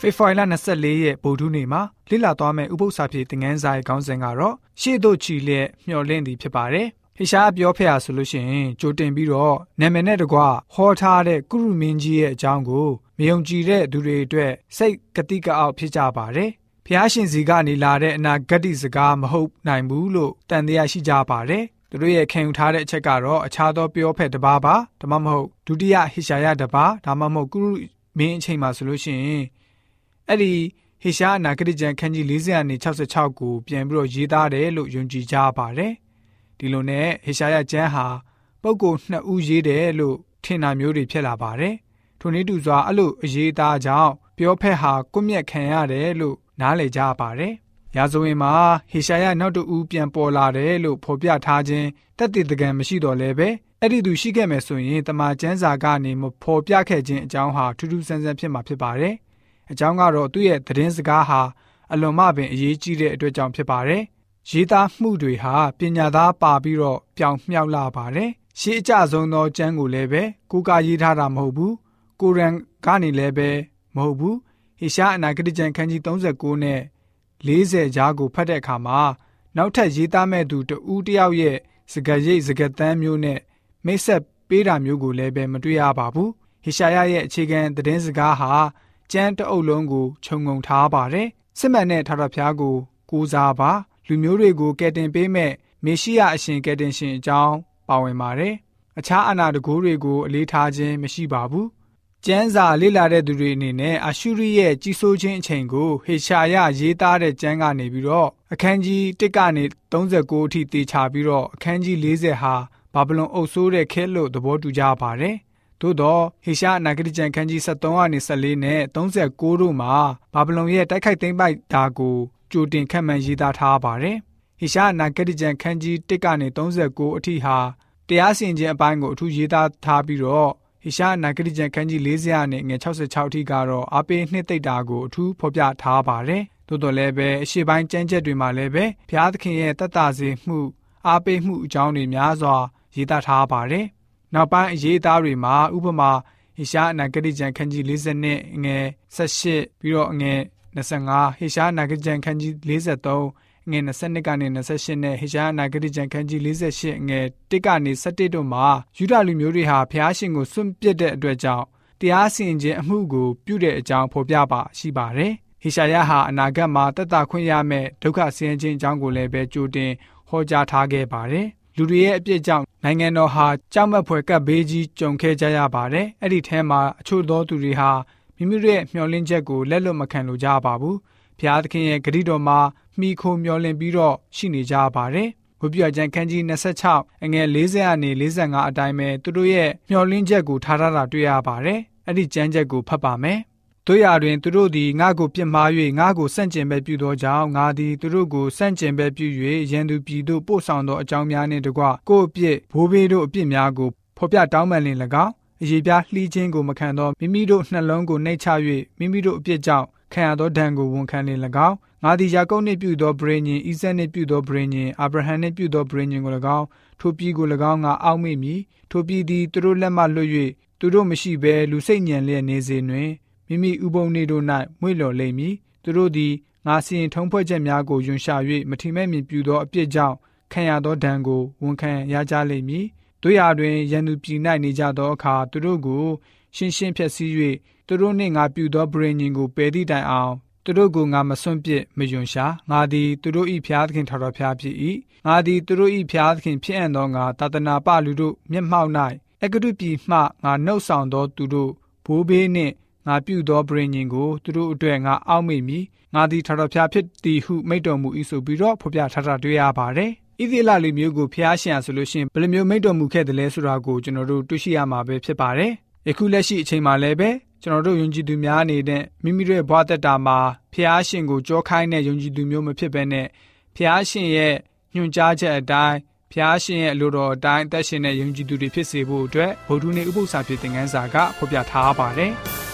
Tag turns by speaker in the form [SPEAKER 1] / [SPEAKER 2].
[SPEAKER 1] ဖေဖော်ဝါရီလ24ရက်ဗုဒ္ဓနေ့မှာလိလာသွားမယ့်ဥပုသ္စာပြေသင်ငန်းစာရဲ့ခေါင်းစဉ်ကတော့ရှေ့သို့ချီလျက်မျှော်လင့်သည်ဖြစ်ပါတယ်။ဟေရှားပြောဖက်ရဆိုလို့ရှိရင်ကြိုတင်ပြီးတော့နာမည်နဲ့တကွဟောထားတဲ့ကုရုမင်းကြီးရဲ့အကြောင်းကိုမယုံကြည်တဲ့သူတွေအတွက်စိတ်ကတိကအောက်ဖြစ်ကြပါတယ်။ဖျားရှင်စီကနေလာတဲ့အနာဂတ်စကားမဟုတ်နိုင်ဘူးလို့တန်တရားရှိကြပါတယ်။သူတို့ရဲ့ခံယူထားတဲ့အချက်ကတော့အခြားသောပြောဖက်တစ်ပါးပါဒါမှမဟုတ်ဒုတိယဟေရှာယတစ်ပါးဒါမှမဟုတ်ကုရုမင်းအချိန်မှာဆိုလို့ရှိရင် အဲ့ဒီဟေရှားအနာဂတိကျမ်းခန်းကြီး40အနေ66ကိုပြန်ပြီးတော့ရေးသားတယ်လို့ယုံကြည်ကြပါတယ်ဒီလိုနဲ့ဟေရှာယကျမ်းဟာပုဂ္ဂိုလ်နှစ်ဦးရေးတယ်လို့ထင်တာမျိုးတွေဖြစ်လာပါတယ်ထိုနည်းတူစွာအဲ့လိုအရေးသားကြောင့်ပြောဖက်ဟာကွမျက်ခံရတယ်လို့နားလည်ကြပါတယ်ရာဇဝင်မှာဟေရှာယနောက်တူဦးပြန်ပေါ်လာတယ်လို့ဖော်ပြထားခြင်းတက်တည်တကံမရှိတော့လဲပဲအဲ့ဒီသူရှိခဲ့မယ်ဆိုရင်တမန်ကျမ်းစာကနေမဖော်ပြခဲ့ခြင်းအကြောင်းဟာထူးထူးဆန်းဆန်းဖြစ်မှာဖြစ်ပါတယ်။ အကြောင်းကတော့သူ့ရဲ့သတင်းစကားဟာအလွန်မှပင်အရေးကြီးတဲ့အတွက်ကြောင့်ဖြစ်ပါတယ်။ရေးသားမှုတွေဟာပညာသားပါပြီးတော့ပြောင်မြောက်လာပါတယ်။ရှေးအကြဆုံးသောကျမ်းကိုလည်းပဲကိုးကားရေးထားတာမဟုတ်ဘူး။ကိုရန်ကနေလည်းပဲမဟုတ်ဘူး။ဟေရှားအနာဂတိကျမ်းခန်းကြီး39နဲ့40ကြားကိုဖတ်တဲ့အခါမှာနောက်ထပ်ရေးသားမဲ့သူတဦးတယောက်ရဲ့စကားရိပ်စကားသမ်းမျိုးနဲ့မိတ်ဆက်ပေးတာမျိုးကိုလည်းပဲမတွေ့ရပါဘူးဟေရှာယရဲ့အခြေခံသတင်းစကားဟာ ကျမ်းတအုပ်လုံးကိုခြုံငုံထားပါတယ်စစ်မှန်တဲ့ထာဝရဘုရားကိုကိုးစားပါလူမျိုးတွေကိုကယ်တင်ပေးမဲ့မေရှိယအရှင်ကယ်တင်ရှင်အကြောင်းပါဝင်ပါတယ်အခြားအနာတကိုးတွေကိုအလေးထားခြင်းမရှိပါဘူးကျမ်းစာလေ့လာတဲ့သူတွေအနေနဲ့အာရှုရိရဲ့ကြီးစိုးခြင်းအချိန်ကိုဟေရှာယရေးသားတဲ့ကျမ်းကနေပြီးတော့အခန်းကြီး1ကနေ39အထိတေချာပြီးတော့အခန်းကြီး40ဟာဘာဗလုန်အုပ်ဆိုးတဲ့ခဲလို့သဘောတူကြပါတယ်။ သို့တော့ဟေရှာအနာဂတိကျမ်းခန်းကြီး73ကနေ14နဲ့39တို့မှာဘာဗလုန်ရဲ့တိုက်ခိုက်သိမ်းပိုက်တာကိုကြိုတင်ခန့်မှန်းရေးသားထားပါတယ်။ဟေရှာအနာဂတိကျမ်းခန်းကြီး1ကနေ39အထိဟာတရားစီရင်ခြင်းအပိုင်းကိုအထူးရေးသားထားပြီးတော့ဟေရှာအနာဂတိကျမ်းခန်းကြီး40နဲ့ငွေ66အထိကတော့အပေးနှစ်သိမ့်တာကိုအထူးဖော်ပြထားပါတယ်။သို့တော်လည်းပဲအရှိပိုင်းကျမ်းချက်တွေမှာလည်းပဲဘုရားသခင်ရဲ့တတ်တာစေမှုအားပေးမှုအကြောင်းတွေများစွာရေးသားထားပါတယ်။ နောက်ပိုင်းအရေးသားတွေမှာဥပမာဟေရှားအနာဂတိကျမ်းခန်းကြီး40နဲ့အငယ်18ပြီးတော့အငယ်25ဟေရှားအနာဂတိကျမ်းခန်းကြီး43ငွေ22ကနေ28နဲ့ဟေရှားအနာဂတိကျမ်းခန်းကြီး48ငွေ1ကနေ17တို့မှာယူဒလူမျိုးတွေဟာဖျားရှင်ကိုစွန့်ပစ်တဲ့အတွက်ကြောင့်တရားစီရင်ခြင်းအမှုကိုပြုတဲ့အကြောင်းဖော်ပြပါရှိပါတယ်။ဟေရှာယဟာအနာဂတ်မှာတက်တာခွင့်ရမယ့်ဒုက္ခဆင်းရဲခြင်းအကြောင်းကိုလည်းပဲကြိုတင်ဟောကြားထားခဲ့ပါတယ်။ လူတွေရဲ့အပြစ်ကြောင့်နိုင်ငံတော်ဟာကြောက်မက်ဖွယ်ကပ်ဘေးကြီးကြုံခဲ့ကြရပါတယ်။အဲ့ဒီထဲမှာအချို့သောသူတွေဟာမိမိတို့ရဲ့မျှော်လင့်ချက်ကိုလက်လွတ်မခံလိုကြပါဘူး။ဘုရားသခင်ရဲ့ဂရုတော်မှာမိခိုမျှော်လင့်ပြီးတော့ရှိနေကြပါတယ်။ဘုပြကျန်ခန်းကြီး26အငယ်40အနေ45အတိုင်းပဲသူတို့ရဲ့မျှော်လင့်ချက်ကိုထားထားတာတွေ့ရပါတယ်။အဲ့ဒီကျမ်းချက်ကိုဖတ်ပါမယ်။ တို့ရတွင်သူတို့သည်ငါ့ကိုပြစ်မှား၍ငါ့ကိုဆန့်ကျင်ဘဲပြုသောကြောင့်ငါသည်သူတို့ကိုဆန့်ကျင်ဘဲပြု၍ရန်သူပြည်သို့ပို့ဆောင်သောအကြောင်းများနှင့်တကွကိုယ့်အပြစ်ဘိုးဘေးတို့အပြစ်များကိုဖော်ပြတောင်းပန်လင်၎င်းအရေးပြားလှီးခြင်းကိုမခံသောမိမိတို့နှလုံးကိုနှိတ်ချ၍မိမိတို့အပြစ်ကြောင့်ခံရသောဒဏ်ကိုဝန်ခံလင်၎င်းငါသည်ယာကုပ်နှင့်ပြုသောဗြေညင်ဣဇက်နှင့်ပြုသောဗြေညင်အာဗြဟံနှင့်ပြုသောဗြေညင်ကို၎င်းထိုပြည်ကို၎င်းငါအောက်မေ့မည်ထိုပြည်သည်သူတို့လက်မှလွတ်၍သူတို့မရှိဘဲလူစိတ်ညံလျက်နေစေတွင် မိမိဥပုံနေတို့၌မွေ့လျော်လိမ့်မည်သူတို့သည်ငါစီရင်ထုံးဖွဲ့ချက်များကိုယွန်ရှာ၍မထီမဲ့မြင်ပြုသောအပြစ်ကြောင့်ခံရသောဒဏ်ကိုဝန်ခံရကြလိမ့်မည်တို့ရာတွင်ရန်သူပြည်၌နေကြသောအခါသူတို့ကိုရှင်းရှင်းဖြည့်ဆည်း၍သူတို့နှင့်ငါပြုသောဗြေညင်ကိုပယ်သည့်တိုင်အောင်သူတို့ကိုငါမစွန့်ပစ်မယွန်ရှာငါသည်သူတို့၏ဖျားသခင်ထာတော်ဖျားဖြစ်၏ငါသည်သူတို့၏ဖျားသခင်ဖြစ်အံ့သောငါတာတနာပလူတို့မျက်မှောက်၌အကတုပြည်မှငါနှုတ်ဆောင်သောသူတို့ဘိုးဘေးနှင့် ငါပြုသောပရိညင်ကိုသူတို့အတွက်ငါအောက်မေ့မည်ငါသည်ထာတော်ဖျားဖြစ်သည်ဟုမိန့်တော်မူ၏ဆိုပြီးတော့ဖော်ပြထားတာတွေ့ရပါတယ်ဣသရေလလူမျိုးကိုဖျားရှင်ဆိုလို့ရှိရင်ဘယ်လိုမျိုးမိန့်တော်မူခဲ့တယ်လဲဆိုတာကိုကျွန်တော်တို့တွေ့ရှိရမှာပဲဖြစ်ပါတယ်ယခုလက်ရှိအချိန်မှာလည်းပဲကျွန်တော်တို့ယုံကြည်သူများအနေနဲ့မိမိတို့ရဲ့ဘဝတက်တာမှာဖျားရှင်ကိုကြောခိုင်းတဲ့ယုံကြည်သူမျိုးမဖြစ်ဘဲနဲ့ဖျားရှင်ရဲ့ညွှန်ကြားချက်အတိုင်းဖျားရှင်ရဲ့အလိုတော်အတိုင်းအသက်ရှင်တဲ့ယုံကြည်သူတွေဖြစ်စေဖို့အတွက်ဗုဒ္ဓနည်းဥပုသ္စာဖြစ်တဲ့ငန်းစာကဖော်ပြထားပါတယ်။